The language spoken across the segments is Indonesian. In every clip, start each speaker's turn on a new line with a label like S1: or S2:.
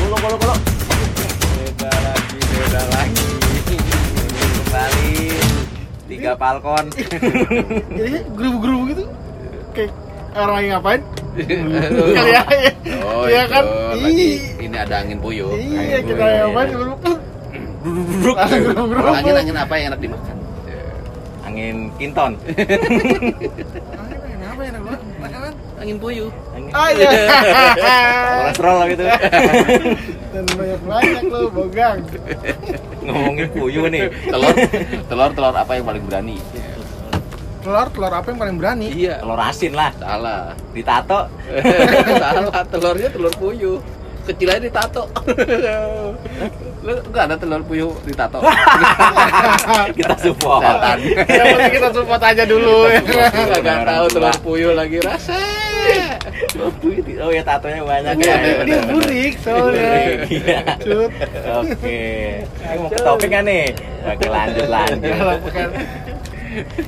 S1: Bolo bolo bolo. Beda lagi, beda lagi. Kembali tiga Falcon.
S2: Jadi gerubu-gerubu gitu kayak orang lagi ngapain? Kali ya,
S3: Oh,
S2: iya kan?
S3: ini ada angin puyuh.
S2: iya kita ngapain? Gerubu.
S1: Duduk.
S3: Angin angin apa yang enak dimakan?
S1: Angin kinton.
S2: Angin apa yang enak banget?
S3: Angin puyuh.
S1: Angin-
S2: Oh iya.
S1: Kolesterol lah gitu.
S2: Dan banyak banyak lo bogang.
S1: Ngomongin puyuh nih.
S3: Telur, telur, telur apa yang paling berani?
S2: Telur telur apa yang paling berani?
S3: Iya.
S1: Telur asin lah.
S3: Salah.
S1: Ditato.
S3: Salah. Telurnya telur puyuh. Kecil aja ditato. Lu enggak ada telur puyuh ditato.
S1: Kita support.
S3: Setan.
S2: Yang penting kita support aja dulu.
S3: Enggak tahu telur puyuh lagi rasa.
S1: Oh ya tatonya banyak
S2: Dia,
S1: ya.
S2: dia burik soalnya.
S1: Iya.
S2: Cut.
S1: Oke. Ini mau ke topik kan nih? Oke lanjut lanjut.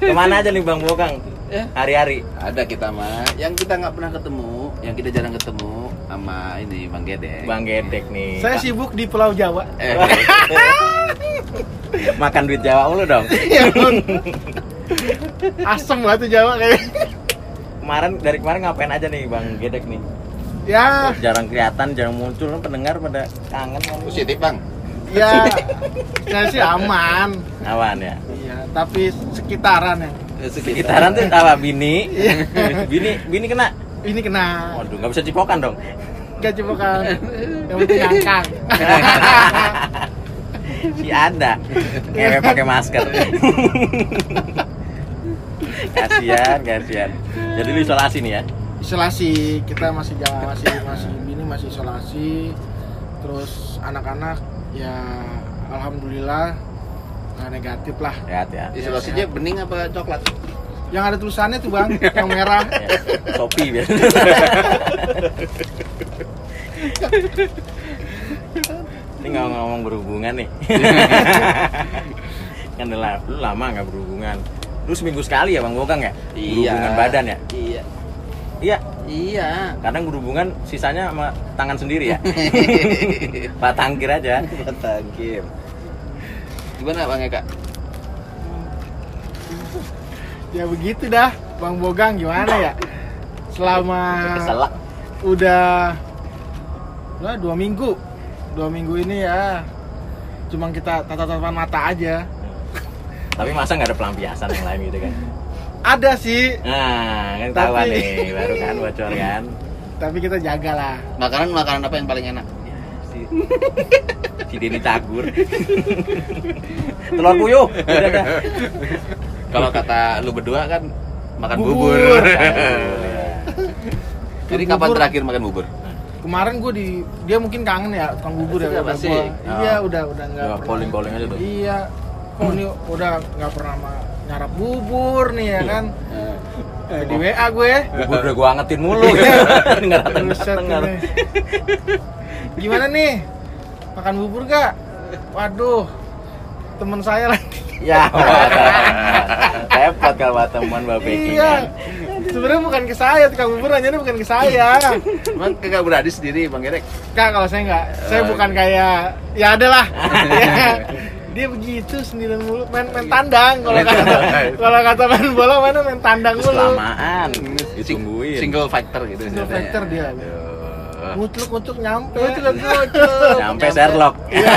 S2: Ke
S1: mana aja nih Bang Bokang?
S3: Ya.
S1: Hari-hari.
S3: Ada kita mah, yang kita nggak pernah ketemu, yang kita jarang ketemu sama ini Bang Gede.
S1: Bang Gedek nih.
S2: saya sibuk di Pulau Jawa.
S3: Eh,
S1: Makan duit Jawa mulu dong.
S2: Asem banget tuh Jawa kayak.
S1: Kemarin dari kemarin ngapain aja nih Bang Gedek nih?
S2: Ya,
S1: Jarang kelihatan, jarang muncul, kan pendengar pada kangen kan.
S3: positif Bang.
S2: ya. Saya sih aman.
S1: Awan ya.
S2: Iya, tapi sekitaran ya.
S1: Sekitaran tuh apa? Bini. bini, bini kena.
S2: Ini kena
S1: Waduh, nggak bisa cipokan dong.
S2: gak kan. Yang penting ngangkang.
S1: si ada ngewe pakai masker kasihan kasihan jadi lu isolasi nih ya?
S2: Isolasi kita masih jalan masih masih ini masih isolasi. Terus anak-anak ya alhamdulillah nggak negatif lah.
S1: Sehat ya?
S3: Isolasinya bening apa coklat?
S2: yang ada tulisannya tuh bang yang merah.
S1: Ya, Shopee biasa. Ini ngomong-ngomong berhubungan nih. Kan lu lama nggak berhubungan lu seminggu sekali ya bang Bokang ya? Berhubungan badan ya?
S3: Iya.
S1: iya?
S3: Iya.
S1: kadang berhubungan sisanya sama tangan sendiri ya? Pak tangkir aja.
S3: Tangkir. Gimana Bang Eka?
S2: ya begitu dah bang bogang gimana ya? Selama
S1: keselak
S2: udah udah dua minggu. Dua minggu ini ya cuma kita tatap-tatapan mata aja
S1: tapi masa nggak ada pelampiasan yang lain gitu kan
S2: ada sih
S1: nah kan
S2: Tapi-
S1: nih baru kan bocor kan
S2: tapi kita jaga lah
S3: Makanan makanan apa yang paling enak?
S1: si si Denny cagur telur puyuh udah dah
S3: Kalau kata lu berdua kan makan
S2: Bubur.
S3: bubur. Jadi
S2: Bubur.
S3: kapan terakhir makan bubur?
S2: kemarin gue di dia mungkin kangen ya tukang bubur ya
S3: Sudah
S2: udah gua-
S1: Oh.
S2: iya udah udah nggak
S1: Ya,
S2: pernah.
S1: calling-calling aja tuh.
S2: iya oh ini udah nggak pernah ma- nyarap bubur nih ya kan? Eh, di WA gue.
S1: Bubur udah gua angetin mulu. Gitu nggak nggak
S2: ini. gimana nih? Makan bubur gak waduh temen saya lagi.
S1: Ya repot kalau teman mbak Becky
S2: iya.
S1: kan.
S2: Sebenarnya bukan ke saya tukang bubur nanya bukan ke saya.
S3: Emang kagak berani sendiri Bang Gerek?
S2: Kak kalau saya nggak, saya
S3: Oh,
S2: bukan
S3: iya.
S2: kayak ya ada lah. Ya. Dia begitu sendirian mulu, main main tandang kalau kata kalau kata main bola mana main tandang
S1: Terus
S2: mulu.
S1: lamaan ditungguin
S3: Single fighter gitu
S2: Single
S3: ceritanya.
S2: fighter dia.
S3: Aduh.
S2: Ngucluk ngucluk nyampe.
S3: Ngucluk, ngucluk.
S1: sampai Sherlock
S2: Iya.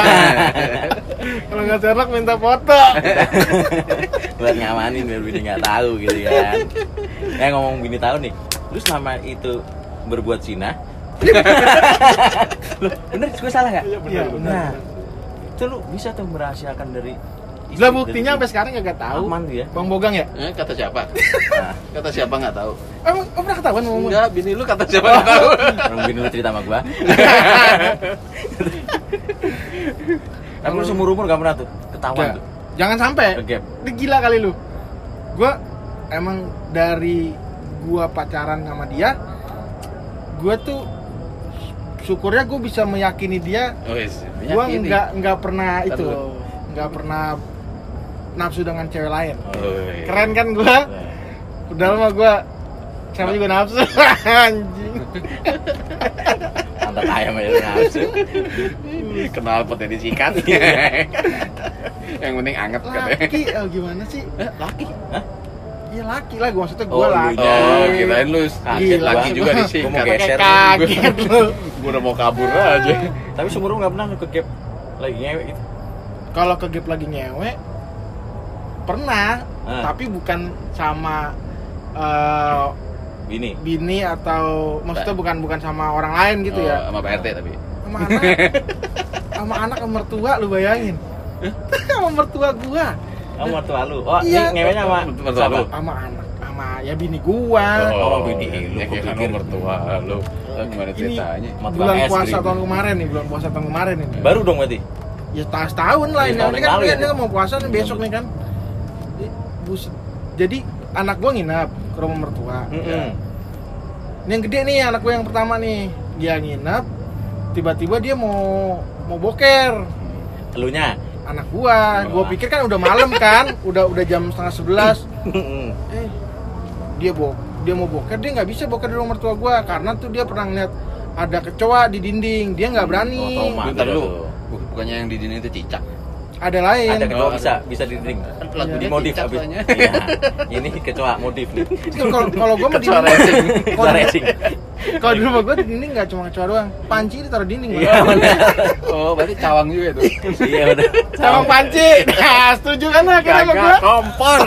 S2: kalau nggak Sherlock minta foto.
S1: buat ngamanin biar bini nggak tahu gitu kan eh ngomong bini tahu nih lu selama itu berbuat zina Loh, bener gue salah nggak
S2: Iya benar.
S1: nah itu lu bisa tuh merahasiakan dari
S2: Lah buktinya sampai sekarang nggak tahu.
S1: aman dia
S2: Bang Bogang ya?
S3: Eh, kata siapa?
S1: nah,
S3: Kata siapa nggak tahu?
S2: Emang oh, pernah ketahuan mau ngomong?
S3: Enggak, bini lu kata siapa nggak tahu.
S1: orang bini lu cerita sama gua tapi lu seumur umur gak pernah tuh ketahuan tuh
S2: Jangan sampai. Ini gila kali lu. Gua emang dari gua pacaran sama dia, gua tuh syukurnya gua bisa meyakini dia.
S3: Oh, yes.
S2: Gua
S3: Meyakini.
S2: nggak nggak pernah itu, nggak pernah nafsu dengan cewek lain.
S3: Oh, iya.
S2: Keren kan gua? Udah lama gua siapa juga nafsu anjing.
S1: Pantat ayam aja nafsu.
S3: Kenal potnya disikat. Yang penting anget katanya.
S2: laki oh, gimana sih
S3: laki.
S2: Iya laki lah gua maksudnya
S1: Oh,
S2: gua
S1: lu
S2: laki
S1: nya.
S3: Oh, kirain lu
S1: Kaget
S3: laki juga
S1: Gua mau
S3: disikat.
S1: geser.
S2: kaget lu
S3: Gua udah mau kabur aja.
S1: Tapi seumur lu nggak pernah ke gap lagi ngewe gitu.
S2: kalau ke gap lagi ngewe pernah
S1: Ah.
S2: tapi bukan sama eh,
S1: Bini.
S2: bini atau maksudnya bukan bukan sama orang lain gitu
S3: Oh,
S2: ya
S3: Sama Pak RT tapi.
S2: sama anak sama anak sama mertua lu bayangin sama mertua gua
S1: Oh, mertua lu. Oh,
S2: Iya.
S1: ngewenya sama
S3: Mertua lu.
S2: sama anak sama ya bini gua
S1: Oh, bini lu,
S3: Ya,
S1: gua
S3: kayak
S1: pikir.
S3: mertua lu. Oh, Gimana
S2: Ini-
S3: ceritanya?
S1: Mertua
S2: bulan puasa tahun kemarin nih bulan puasa tahun kemarin ini
S1: Baru dong berarti.
S2: ya setahun setahun lah
S1: Iya,
S2: ini
S1: tahun
S2: ini
S1: yang
S2: kan dia,
S1: ya.
S2: mau puasa nih besok nih kan jadi anak gua nginap ke rumah mertua
S1: Heeh.
S2: Ini yang gede nih anak gue yang pertama nih dia nginap tiba-tiba dia mau mau boker
S1: Elunya.
S2: Anak gua gua pikir kan udah malam kan udah udah jam setengah sebelas
S1: Heeh.
S2: eh dia bo dia mau boker dia nggak bisa boker di rumah mertua gua karena tuh dia pernah ngeliat ada kecoa di dinding dia nggak berani
S1: Oh.
S3: Bentar Bukannya yang di dinding itu cicak.
S2: ada lain
S1: Ada kecoa
S3: Oh,
S1: bisa bisa di dinding.
S3: Lagu
S1: Di
S3: dia
S1: modif
S3: soalnya.
S1: Iya. Ini kecoa modif nih.
S2: Itu kalau kalau gua mah di
S3: racing.
S2: Kalau di rumah gua di dinding nggak cuma kecoa doang panci ditaruh dinding Bang.
S1: Iya benar.
S3: Oh, berarti cawang juga itu.
S1: Iya benar.
S2: Cawang panci nah setuju kan gua
S3: Kagak kompor.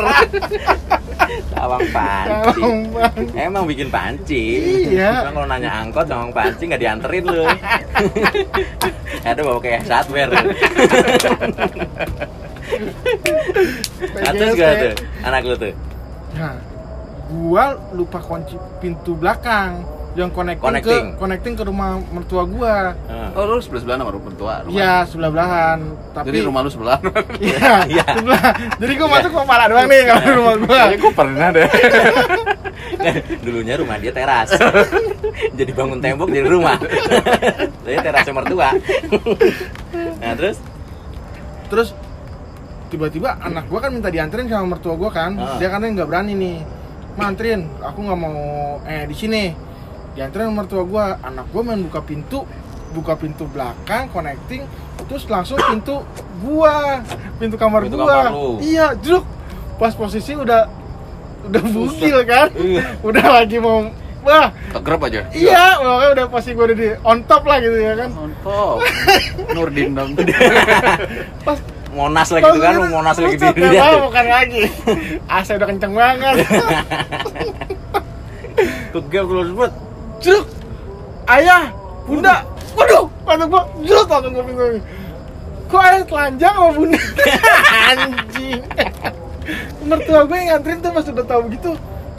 S1: Cawang panci.
S2: Cawang panci.
S1: Emang bikin panci.
S2: Iya.
S1: Cuma kalau nanya angkot cawang panci nggak dianterin lu. Ada bawa kayak hardware. Atas gak tuh anak lu tuh?
S2: Nah, gua lupa kunci pintu belakang yang connecting,
S1: Connecting.
S2: ke connecting ke rumah mertua gua.
S1: Heeh.
S3: Oh, lu sebelah sebelahan sama rumah tua. rumah.
S2: Iya, sebelah belahan. Tapi
S3: Jadi rumah lu sebelah.
S2: Iya,
S1: Iya.
S2: sebelah. Jadi gua masuk ke kepala doang nih kalau rumah gua.
S3: Kayaknya gue pernah deh.
S1: Dulunya rumah dia teras. jadi bangun tembok jadi rumah. Saya terasnya mertua. nah, terus
S2: Terus tiba-tiba anak gua kan minta dianterin sama mertua gua kan.
S1: Ah.
S2: Dia katanya nggak berani nih. "Ma, anterin, aku nggak mau eh di sini. Dianterin sama mertua gua. Anak gua main buka pintu, buka pintu belakang connecting terus langsung pintu gua, pintu kamar
S1: Pintu
S2: gua.
S1: kamar.
S2: Iya, jeruk. Pas posisi udah udah bugil kan.
S1: Iya.
S2: udah lagi mau wah,
S3: Kegrep aja.
S2: iya, makanya udah pasti gua udah di on top lah gitu ya kan.
S3: Mantap. Nurdin dong.
S2: Pas
S1: Monas lagi gitu kan, Monas lagi di dia.
S2: bukan lagi. AC udah kenceng banget.
S1: Kegap lu sebut.
S2: Jeruk. Ayah, bunda. Waduh, kata gua, jeruk langsung gua bingung. Kok ayah telanjang sama bunda? Anjing. mertua gue yang nganterin tuh pas udah tahu begitu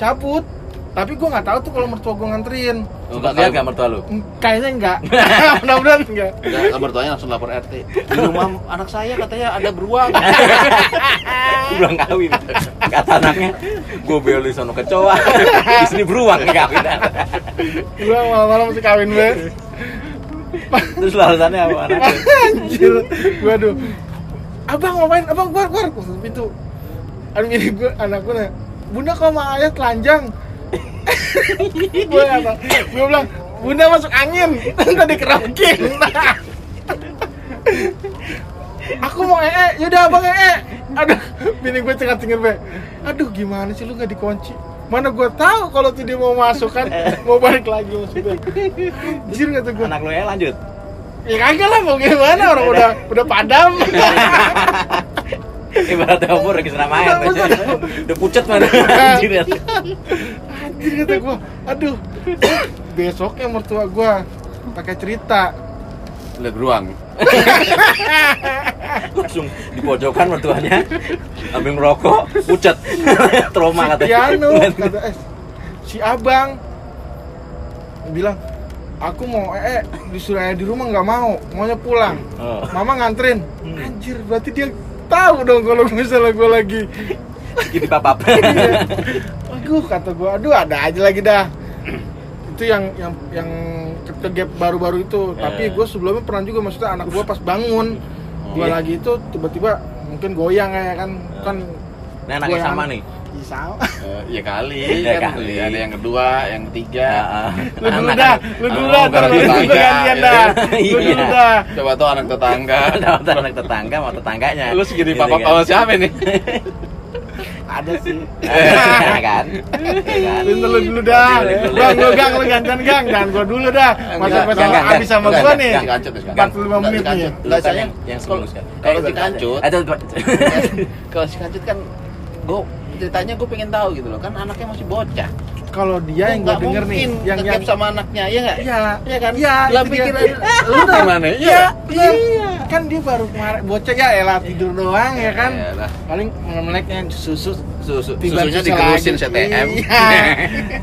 S2: cabut. Tapi gua nggak tahu tuh kalau mertua gue nganterin.
S1: Sempat lihat gak mertua lu?
S2: Hmm, Kayaknya enggak. Mudah-mudahan enggak.
S3: Udah kabar tuanya langsung lapor RT. Di rumah anak saya katanya ada beruang.
S1: Belum kawin. Kata anaknya, gue beli sono kecoa. Di sini beruang nih kawin.
S2: Gua malam-malam masih kawin be.
S1: Terus alasannya apa anaknya?
S2: Anjir. Waduh. Abang ngapain? Abang keluar keluar ke pintu. Aduh ini gue anak gue nanya, Bunda kok sama ayah telanjang? Gue kata, gue bilang, Bunda masuk angin, tadi kerokin. Aku mau ee, yaudah abang ee. Aduh, bini gue cengat cengir be. Aduh, gimana sih lu nggak dikunci? Mana gue tahu kalau tuh dia mau masuk kan, mau balik lagi masuk be. Anjir kata gue.
S1: Anak lu ya lanjut.
S2: Ya kagak lah mau gimana orang udah udah padam.
S1: Ibaratnya obor lagi senam air.
S2: Udah pucat
S1: mana? Anjir
S2: kata gua. Aduh. Besoknya mertua gua pakai cerita.
S3: Lihat beruang.
S1: Langsung di pojokan mertuanya. Ambil merokok, pucat. Trauma katanya.
S2: Piano kata eh si Abang bilang aku mau eh disuruh ayah di rumah nggak mau maunya pulang
S1: Oh.
S2: mama nganterin
S1: Hmm.
S2: anjir berarti dia tahu dong kalau misalnya gua lagi
S1: Gini papap.
S2: Iya. aduh kata gua aduh ada aja lagi dah itu yang yang yang kegap baru-baru itu tapi
S1: Eh.
S2: gue sebelumnya pernah juga maksudnya anak gua pas bangun gua
S1: Iya.
S2: lagi itu tiba-tiba mungkin goyang ya kan kan
S1: Ini anaknya sama nih.
S2: Ih, sama
S3: Eh, Iya kali,
S1: Iya
S3: kan
S1: kali.
S3: ada yang kedua, yang ketiga.
S2: Lu dulu dah lu dulu
S3: Oh,
S2: dah terus gue gantian
S3: ya.
S2: dah lu
S1: Iya.
S2: dulu dah
S3: Coba tuh anak tetangga.
S1: Anak tetangga mau tetangganya.
S3: Lu segini papa papa siapa nih?
S2: ada sih
S1: Ya kan? Ya kan?
S2: lu dulu dulu dah bang lu gang lu gantian gang jangan gua dulu dah masa
S3: enggak,
S2: habis sama gua nih
S3: Si kancut, si
S2: 45 menit nih
S3: Enggak,
S1: kan
S3: saya
S1: yang
S3: kalau
S1: kan.
S3: kalau si kancut,
S1: Eh,
S3: kalau si kancut kan gue ceritanya gue pengen tahu gitu loh kan anaknya masih bocah
S2: kalau dia yang gua
S3: Nggak
S2: denger nih yang yang
S3: sama anaknya ya nggak
S2: Iya,
S3: Iya kan
S2: Iya,
S3: lah pikiran lu gimana
S2: Iya,
S3: iya
S2: bener. Kan dia baru kemarin bocah ya elah tidur doang ya kan.
S3: Iya lah.
S2: Paling meleknya susu
S3: susu susunya
S2: lagi.
S3: CTM
S2: Iya.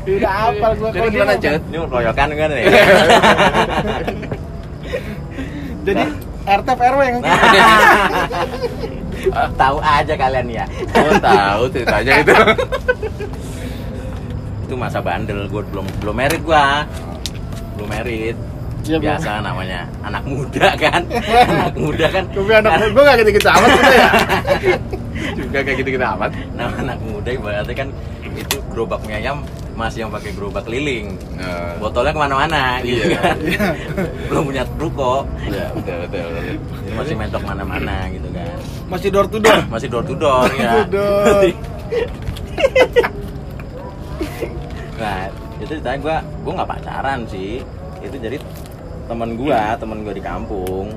S2: Udah apal gua
S3: jadi
S2: kalau dia
S3: gimana Cut?
S1: Ini mau keroyokan kan ya?
S2: Jadi RT RW yang
S1: Tahu aja kalian ya.
S3: oh tahu ceritanya itu
S1: Itu masa bandel gue belum belum merit gua. Belum merit.
S2: Iya, belum.
S1: Biasa namanya anak muda kan. anak muda kan.
S2: Tapi anak gua gak gitu-gitu amat udah ya.
S3: juga kayak gitu gitu amat
S1: Nah, anak muda ibaratnya kan itu gerobak ayam masih yang pakai gerobak keliling.
S3: Eh,
S1: Botolnya ke mana-mana gitu
S3: Iya.
S1: kan. belum punya ruko.
S3: iya betul betul betul.
S1: Jadi masih mentok mana-mana gitu kan.
S2: Masih door to door.
S1: Masih door to door ya.
S2: to door.
S1: nah, itu ditanya gua, gua nggak pacaran sih. Itu jadi teman gua, teman gua di kampung.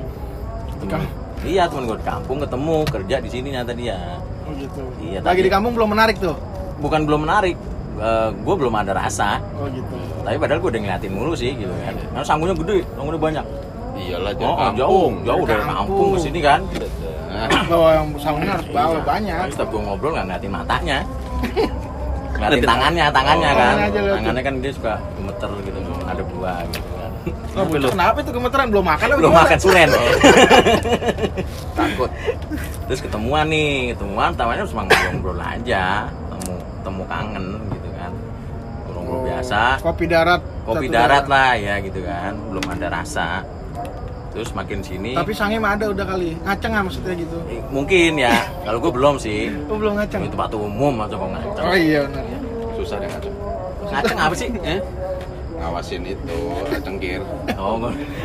S1: Temen, iya, teman gua di kampung ketemu kerja di sini nyata dia.
S2: Oh gitu.
S1: Iya,
S2: Lagi
S1: tapi-
S2: di kampung belum menarik tuh.
S1: Bukan belum menarik, eh, gua belum ada rasa.
S2: Oh gitu.
S1: Tapi padahal gua udah ngeliatin mulu sih gitu kan. Karena sanggunya gede, sanggunya banyak.
S3: iyalah
S1: Oh,
S3: jangan
S1: jauh, jauh dari
S2: Kampung.
S1: kampung ke sini kan.
S3: Nah,
S2: Bawa yang salonnya harus bawa
S1: Iya.
S2: banyak.
S1: Tapi setiap gua ngobrol nggak ngeliatin matanya. ngeliatin tangannya, tangannya
S2: Oh,
S1: kan.
S2: tangannya
S1: kan dia suka gemeter gitu, ada buah gitu kan.
S2: Oh, kenapa itu gemeteran belum makan
S1: Belum makan suren.
S3: takut
S1: Terus ketemuan nih, ketemuan tamanya cuma ngobrol aja, temu temu kangen gitu kan. Ngobrol biasa,
S2: Kopi darat.
S1: kopi darat lah ya gitu kan, belum ada rasa. Terus makin sini
S2: Tapi sangnya mah ada udah kali. Ngaceng nggak maksudnya gitu.
S1: mungkin ya, kalau gue belum sih.
S2: Oh belum ngaceng.
S1: Itu tempat umum atau kok ngaceng.
S2: Oh iya benar.
S3: susah deh ngaceng
S1: Ngaceng apa sih?
S3: eh ngawasin itu cengkir
S1: Oh,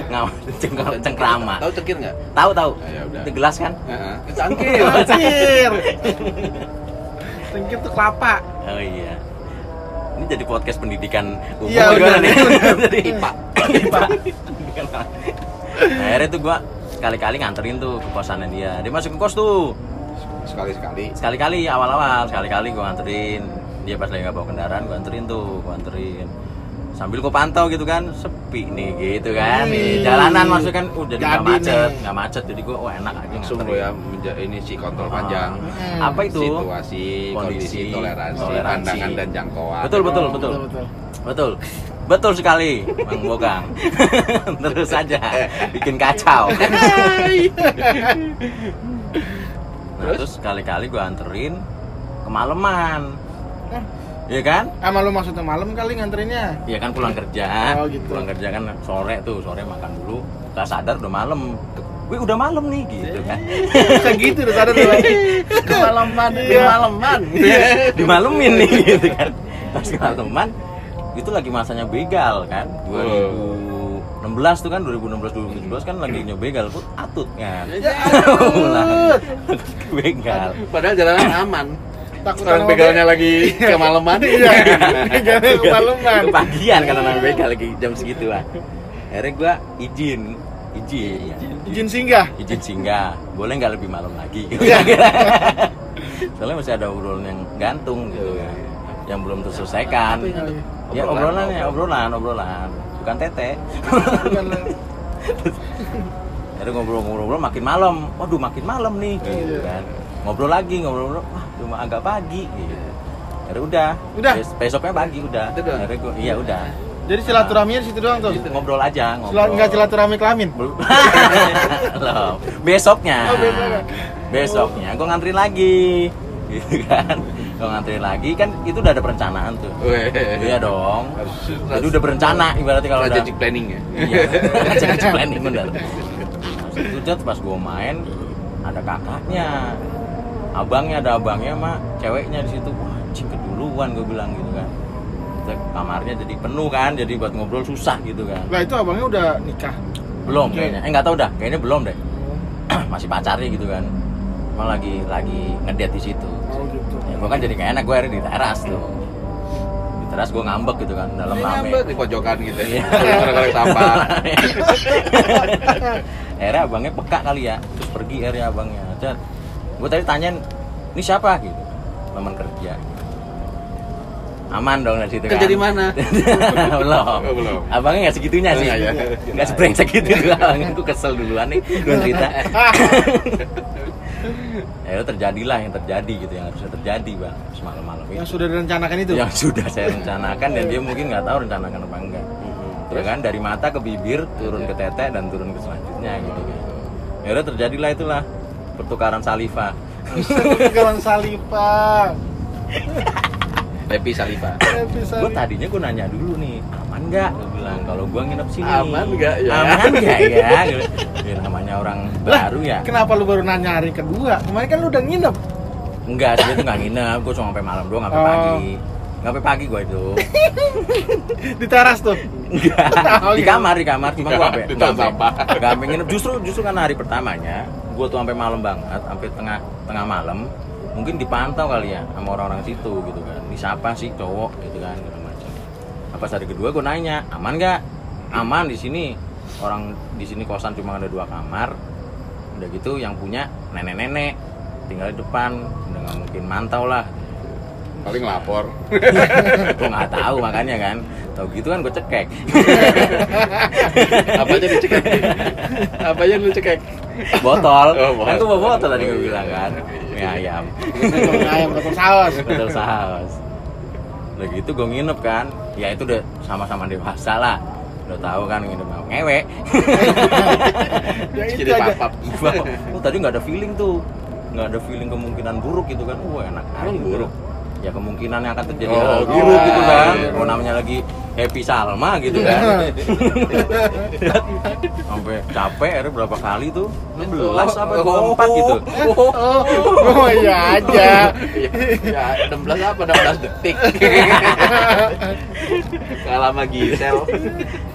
S1: ngawal cengkram cengkrama.
S3: tahu cengkir nggak
S1: Tahu tahu.
S3: Ah, ya udah.
S1: Itu gelas kan?
S3: Heeh. cangkir
S2: Cengkir. Cengkir tuh kelapa.
S1: Oh iya. Ini jadi podcast pendidikan umum
S2: Iya,
S1: gimana
S2: udah.
S1: nih? Jadi
S3: IPA.
S1: IPA. Nah, akhirnya tuh gua sekali-kali nganterin tuh ke kosannya dia. Dia masuk ke kos tuh.
S3: sekali sekali
S1: Sekali-kali awal-awal, sekali-kali gua nganterin. Dia pas lagi nggak bawa kendaraan, gua anterin tuh, gua anterin. Sambil gua pantau gitu kan, sepi nih gitu kan. Nih,
S2: Hmm.
S1: jalanan maksudnya kan udah nggak macet, nggak macet. Jadi gua oh enak aja
S3: langsung lo
S1: nganterin.
S3: ya menja- ini si kontrol
S1: Ah.
S3: panjang
S2: Hmm.
S1: Apa itu?
S3: situasi kondisi
S1: Kondisi,
S3: toleransi,
S1: toleransi.
S3: pandangan dan jangkauan
S1: Betul, betul,
S2: Oh,
S1: betul.
S2: betul.
S1: Betul. Betul sekali, Bang Bogang. Terus saja bikin kacau. nah, terus sekali-kali gue anterin kemalaman. Iya kan?
S2: Sama lu maksudnya malam kali nganterinnya.
S1: Iya kan pulang kerja.
S2: Oh, gitu.
S1: Pulang kerja kan sore tuh, sore makan dulu. Gak sadar udah malam. Wih udah malam nih gitu kan.
S2: Bisa gitu udah sadar tuh.
S3: kemalaman
S2: Iya.
S3: kemalaman
S1: Dimalemin nih gitu kan. Pas kemalaman itu lagi masanya begal kan. 2016 tuh kan 2016 2017 kan lagi nyobegal pun atut kan.
S2: Ya
S1: Pulang.
S2: ampun.
S1: begal.
S3: padahal jalanan aman
S2: Takut
S3: orang begalnya lagi kemalaman
S2: Iya. Begalnya kemalaman.
S1: Kepagian karena begal lagi jam segituan. Akhirnya gua izin, izin,
S2: Izin singgah.
S1: izin singgah. Boleh nggak lebih malam lagi?
S2: Iya.
S1: Soalnya masih ada obrolan yang gantung gitu kan, yang belum terselesaikan. Ya
S3: Obrolan,
S1: obrolan ya obrolan, obrolan, bukan tete. Akhirnya ngobrol-ngobrol makin malam. Waduh, makin malam nih gitu
S2: Iya.
S1: kan. Ngobrol lagi, ngobrol-ngobrol. Wah, cuma agak pagi gitu. Akhirnya udah.
S2: Udah?
S1: Bes- besoknya pagi udah. Akhirnya gua, iya udah.
S2: Jadi silaturahminya di situ doang tuh.
S1: Itu ngobrol aja, ngobrol.
S2: Enggak silaturahmi kelamin.
S1: Loh, besoknya.
S2: Oh, besoknya.
S1: Besoknya gua nganterin lagi. Gitu kan. Gua nganterin lagi kan itu udah ada perencanaan tuh.
S3: Weh.
S1: Iya dong. Jadi udah berencana ibaratnya kalau udah
S3: planning ya
S1: Iya, strategic planning bener. Pas itu Jat, pas gue main ada kakaknya, abangnya ada abangnya sama ceweknya di situ. Wah, anjing keduluan gue bilang gitu kan kamarnya jadi penuh kan jadi buat ngobrol susah gitu kan
S2: Lah itu abangnya udah nikah.
S1: belum
S2: Oke.
S1: kayaknya eh nggak tahu dah kayaknya belum deh masih pacarnya gitu kan emang lagi lagi ngedate di situ. Ya gue kan jadi gak enak gue akhirnya di teras tuh. Di teras gue ngambek gitu kan dalam rame.
S3: ngambek di pojokan gitu. Ya korek sampah
S1: akhirnya abangnya peka kali ya terus pergi akhirnya abangnya. Cat, gue tadi tanyain ini siapa? Gitu. Teman kerja. Aman dong dari situ
S3: kerja
S1: kan.
S3: di mana?
S1: Belum.
S3: Oh, belum.
S1: abangnya nggak segitunya
S3: Oh,
S1: sih.
S3: iya, iya.
S1: nggak sebrengsek gitu. Tuh abangnya gue kesel duluan nih gue cerita ya itu terjadilah yang terjadi gitu yang harusnya terjadi bang. Semalam-malam itu.
S2: Yang sudah direncanakan itu.
S1: yang sudah saya rencanakan dan dia mungkin nggak tahu rencanakan apa enggak. Ya kan? Dari mata ke bibir turun ke tete dan turun ke selanjutnya gitu kan. Ya udah terjadilah itulah pertukaran saliva.
S2: Kawan Salifa.
S3: Pepi Saliva.
S1: Gue tadinya gue nanya dulu nih aman nggak? Gue bilang kalau gue nginep sini.
S3: Aman nggak? Ya?
S1: aman nggak ya? Ya namanya orang baru ya.
S2: Kenapa lu baru nanya hari kedua? Kemarin kan lu udah nginep.
S1: enggak sih itu nggak nginep. Gue cuma sampai malam doang sampai
S2: Oh.
S1: pagi. Nggak sampai pagi gue itu.
S2: Di teras tuh.
S1: enggak
S2: Oh,
S1: di
S2: iya.
S1: kamar di kamar. Cuma gue sampai
S3: Di
S1: nggak
S3: tong
S1: sampai
S3: sampah.
S1: nggak sampai nginep. Justru justru karena hari pertamanya gue tuh sampai malam banget sampai tengah tengah malam. Mungkin dipantau kali ya sama orang-orang situ gitu kan ini siapa sih cowok gitu kan gitu macam. Apa hari kedua gue nanya aman nggak? Aman di sini. Orang di sini kosan cuma ada dua kamar. Udah gitu yang punya nenek-nenek tinggal di depan. Udah nggak mungkin mantau lah.
S3: Paling lapor.
S1: Gue nggak tahu makanya kan. Tau gitu kan gue cekek.
S3: Apa aja dicekek? Apa aja lu cekek?
S1: Botol.
S3: Oh,
S1: kan gue bawa botol tadi gue
S3: iya.
S1: bilang kan. Mie ayam.
S2: Botol ayam, botol saus.
S1: botol saus udah gitu gue nginep kan. Ya itu udah sama-sama dewasa lah. Udah tahu kan nginep sama ngewe.
S3: Jadi papap
S1: oh tadi nggak ada feeling tuh. Nggak ada feeling kemungkinan buruk gitu kan. Wah enak aja
S3: buruk?
S1: Ya kemungkinan yang akan terjadi.
S3: Oh,
S1: hal
S3: gitu.
S1: buruk gitu kan?
S3: Iya.
S1: oh namanya lagi happy salma gitu kan? Sampai capek akhirnya berapa kali tuh? 16 apa 24 gitu.
S2: Oh, oh iya aja.
S3: ya 16 apa 16 detik? Kalah sama Gisel.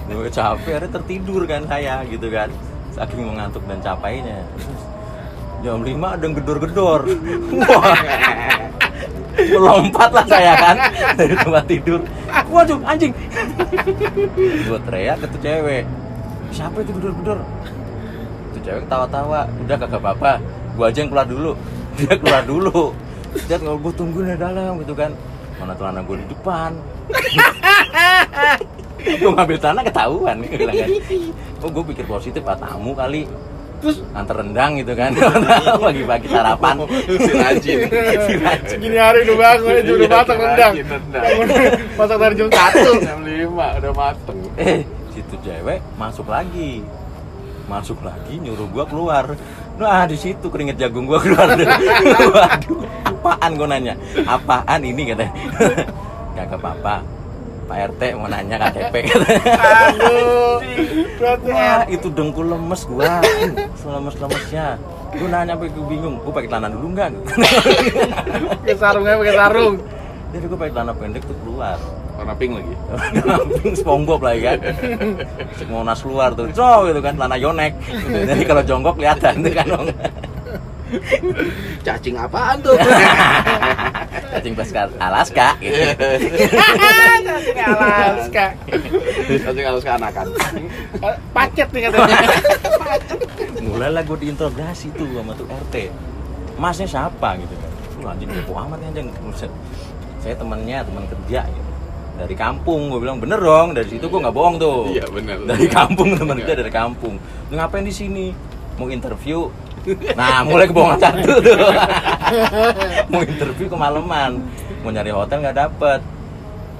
S1: Gue capek akhirnya tertidur kan saya gitu kan? Saking mengantuk dan capainya jam 5 ada yang gedor-gedor. wah melompat lah saya kan dari tempat tidur. Waduh anjing. Gue teriak ke tuh cewek. Siapa itu gedor-gedor? Tuh cewek tawa-tawa. Udah kagak apa-apa. Gue aja yang keluar dulu. Dia keluar dulu. Dia kalau gue tungguin di dalam gitu kan. Mana celana gue di depan. Gue ngambil celana ketahuan. Gue kan oh gue pikir positif ah tamu kali
S2: Terus
S1: antar rendang gitu kan. Pagi-pagi sarapan.
S3: Si rajin.
S1: Si rajin.
S2: gini hari udah bangun itu udah
S3: Iya, si
S2: rendang. Masak dari jam satu.
S3: jam 5 udah mateng.
S1: Eh situ cewek masuk lagi. Masuk lagi nyuruh gua keluar. Nah di situ keringet jagung gua keluar. Waduh apaan gua nanya? Apaan ini katanya. Kagak apa-apa Pak RT mau nanya KTP
S2: Aduh.
S1: Wah, itu dengkul lemes gua. Selemes-lemesnya. Gua nanya sampai gua bingung, gua pakai celana dulu enggak?
S2: pakai sarungnya pakai sarung.
S1: Jadi gua pakai celana pendek tuh keluar.
S3: warna pink lagi
S1: Pink SpongeBob lagi kan. Cek Monas keluar tuh. Cok gitu kan celana yonek. Jadi kalau jongkok kelihatan tuh kan.
S3: Cacing apaan tuh
S1: Cacing Alaska, Alaska gitu.
S2: Cacing Alaska.
S3: cacing halus keanakan
S2: Pacet nih katanya.
S1: Mulailah gua diinterogasi tuh sama tuh RT. Masnya siapa gitu kan. Lu anjing kepo amat nih anjing. Saya temannya, teman kerja gitu. Dari kampung, gue bilang bener dong. Dari situ gue nggak bohong tuh.
S3: Iya, bener.
S1: Dari kampung teman
S3: Iya.
S1: kerja dari kampung. Lu ngapain di sini? Mau interview? Nah, mulai kebohongan satu tuh. Mau interview kemalaman, mau nyari hotel nggak dapet.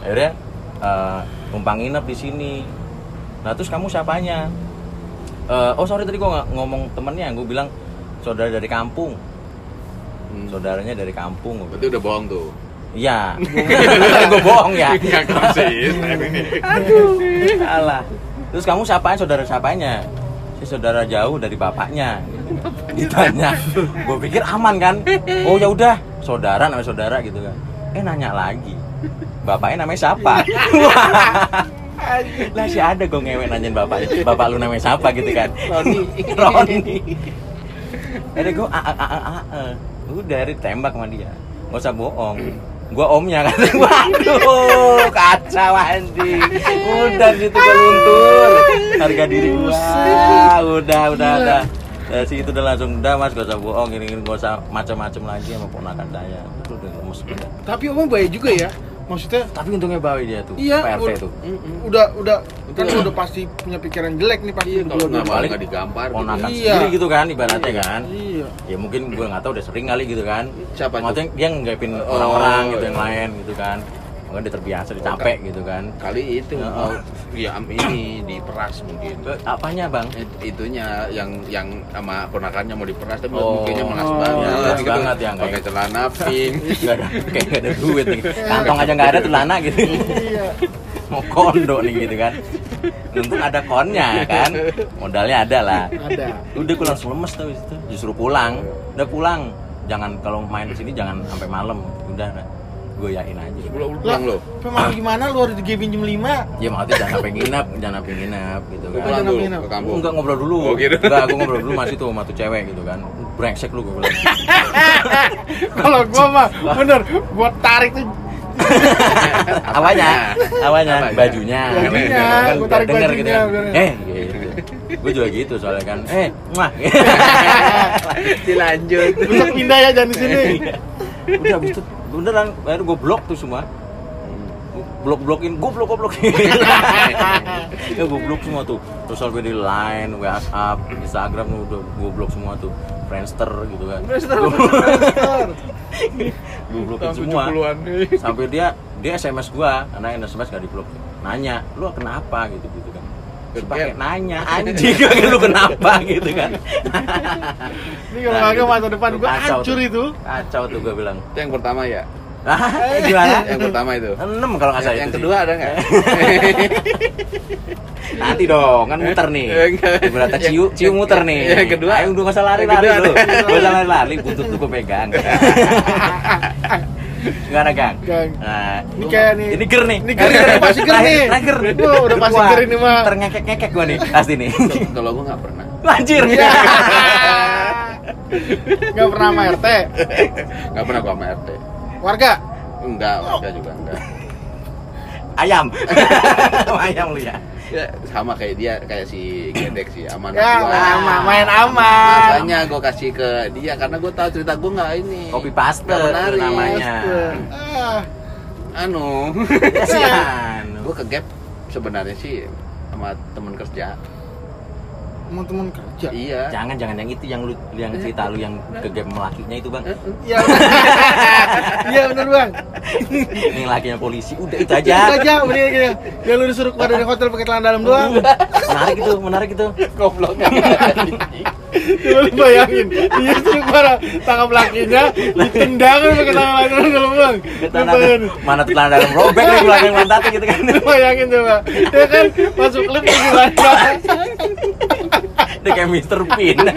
S1: Akhirnya eh, numpang nginep di sini. Nah terus kamu siapanya? Eh, oh sorry tadi gue ngomong temennya, gue bilang saudara dari kampung. Saudaranya dari kampung. gua
S3: berarti udah bohong tuh
S1: Iya, gue bohong ya.
S3: nggak konsisten ini
S1: Alah. Terus kamu siapanya saudara siapanya? Si saudara jauh dari bapaknya. Ditanya. Gue pikir aman kan? Oh ya udah, saudara namanya saudara gitu kan. eh nanya lagi bapaknya namanya siapa? Lah si ada gue ngewek nanyain bapaknya bapak lu namanya siapa? gitu kan.
S3: Roni.
S1: Roni. Ada gue a a a a a udah dari tembak sama dia. Nggak usah bohong gua omnya kan. Waduh kacau anjing. Udah situ gue luntur. Harga diri gua. Udah udah udah dari situ udah langsung udah mas gak usah bohong gini gini gak usah macam-macam lagi sama ponakan saya itu udah lemes udah
S2: Tapi omong baik juga ya. Maksudnya
S1: tapi untungnya bawa dia tuh
S2: Iya,
S1: PRT
S2: udah-
S1: tuh
S2: udah udah kan udah pasti punya pikiran jelek nih pasti
S3: Iya, kalau nggak
S1: balik.
S3: nggak digampar. gitu.
S1: ponakan
S2: Iya.
S1: sendiri gitu kan ibaratnya kan
S2: Iya.
S1: ya mungkin gue nggak tahu udah sering kali gitu kan
S3: Siapa itu?
S1: maksudnya dia nggapin
S3: Oh,
S1: orang-orang gitu
S3: iya.
S1: yang lain gitu kan mungkin dia terbiasa dia capek gitu kan
S3: Kali itu
S1: Ya.
S3: mau ya ini diperas mungkin.
S1: Apanya bang
S3: It- itunya yang yang sama ponakannya mau diperas tapi
S1: Oh.
S3: mungkinnya malas
S2: Oh.
S3: banget.
S1: Ya, malas
S3: gitu.
S1: banget ya,
S3: Pakai
S1: ya.
S3: celana pink.
S1: nggak ada kayak nggak ada duit nih kantong aja nggak ada celana gitu
S2: Iya.
S1: mau kondo nih gitu kan untung ada konnya kan modalnya ada lah
S2: Ada.
S1: udah gue langsung lemes tuh itu justru pulang udah pulang jangan kalau main di sini jangan sampai malam udah gue yakin aja.
S3: Pulang lo.
S2: Memang gimana? Lu harus digepin jam 5?
S1: ya maksudnya jangan sampai nginap jangan sampai nginap gitu
S3: Lu
S1: kan.
S3: pulang dulu ke kampung.
S1: enggak ngobrol dulu.
S3: Oh, gitu.
S1: enggak gue ngobrol dulu masih tuh sama tuh cewek gitu kan. Brengsek lu gue bilang.
S2: Kalau gua mah bener gua tarik tuh.
S1: Awalnya awalnya
S3: Apanya?
S1: bajunya.
S2: Bajunya,
S1: kan
S2: gua tarik
S1: denger
S2: bajunya,
S1: gitu kan eh gitu gue juga gitu soalnya kan. Eh mah
S3: Dilanjut.
S2: bisa pindah ya jangan di sini.
S1: udah habis itu beneran baru gue blok tuh semua. Blok blokin gue blok blokin ya gue blok semua tuh. Sosial media line WhatsApp Instagram udah gue blok semua tuh. Friendster gitu kan. Gue blokin semua. sampai dia dia SMS gua karena SMS gak di blok nanya lu kenapa? Gitu gitu kan pakai nanya anjing lu kenapa gitu kan
S2: Ini kalau kagak masa depan gua
S1: Kacau
S2: hancur
S1: tuh.
S2: itu.
S1: kacau tuh gua bilang
S3: Itu yang pertama ya.
S1: ah gimana
S3: Yang pertama itu.
S1: enam kalau nggak
S3: Yang,
S1: salah
S3: yang
S1: itu sih.
S3: kedua ada nggak?
S1: nanti dong kan muter nih berarti ciu ciu muter nih
S3: yang kedua-
S1: ayo udah nggak usah lari
S3: yang
S1: lari
S3: kedua
S1: lu nggak usah lari lari buntut lu gua pegang gimana gang
S2: Gang.
S1: nah
S2: Ini kayak nih.
S1: ini ger nih
S2: Ini ger, ger, pasti ger nih.
S1: Terakhir.
S2: Wah, udah pasti ger ini mah.
S1: terngekek ngekek gua nih pasti nih
S3: Kalau gua nggak pernah.
S1: anjir
S2: Iya. Gak pernah sama RT.
S3: Nggak pernah gua sama RT.
S2: Warga.
S3: Enggak, warga juga enggak.
S1: Ayam ayam lu ya
S3: Ya, sama kayak dia, kayak si Gedek sih, aman
S2: Ya,
S3: gua.
S2: main aman, main aman.
S3: Makanya gua kasih ke dia karena gua tahu cerita gua nggak ini.
S1: kopi paste
S3: menarik.
S1: namanya
S2: Ah,
S3: Anu,
S1: kasihan
S3: gua ke gap sebenarnya sih sama temen kerja.
S2: Teman-teman kerja.
S3: Iya.
S1: jangan jangan yang itu yang lu yang cerita lu yang ke game lakinya itu bang
S2: Iya. Iya bener bang.
S1: ini lakinya polisi udah itu
S2: Itu
S1: aja
S2: aja mendingan gitu. Yang lu disuruh keluar dari hotel pakai celana dalam doang.
S1: menarik itu menarik itu
S3: Goblok.
S2: Coba lu bayangin. Dia suruh keluar tangkap lakinya ditendang pakai celana dalam dalam doang. Lu
S1: mana tuh celana dalam robek lagi belakang pantatnya gitu kan
S2: Lu bayangin coba. Dia kan masuk klub lagi banyak.
S1: Dia kayak Mr. Pin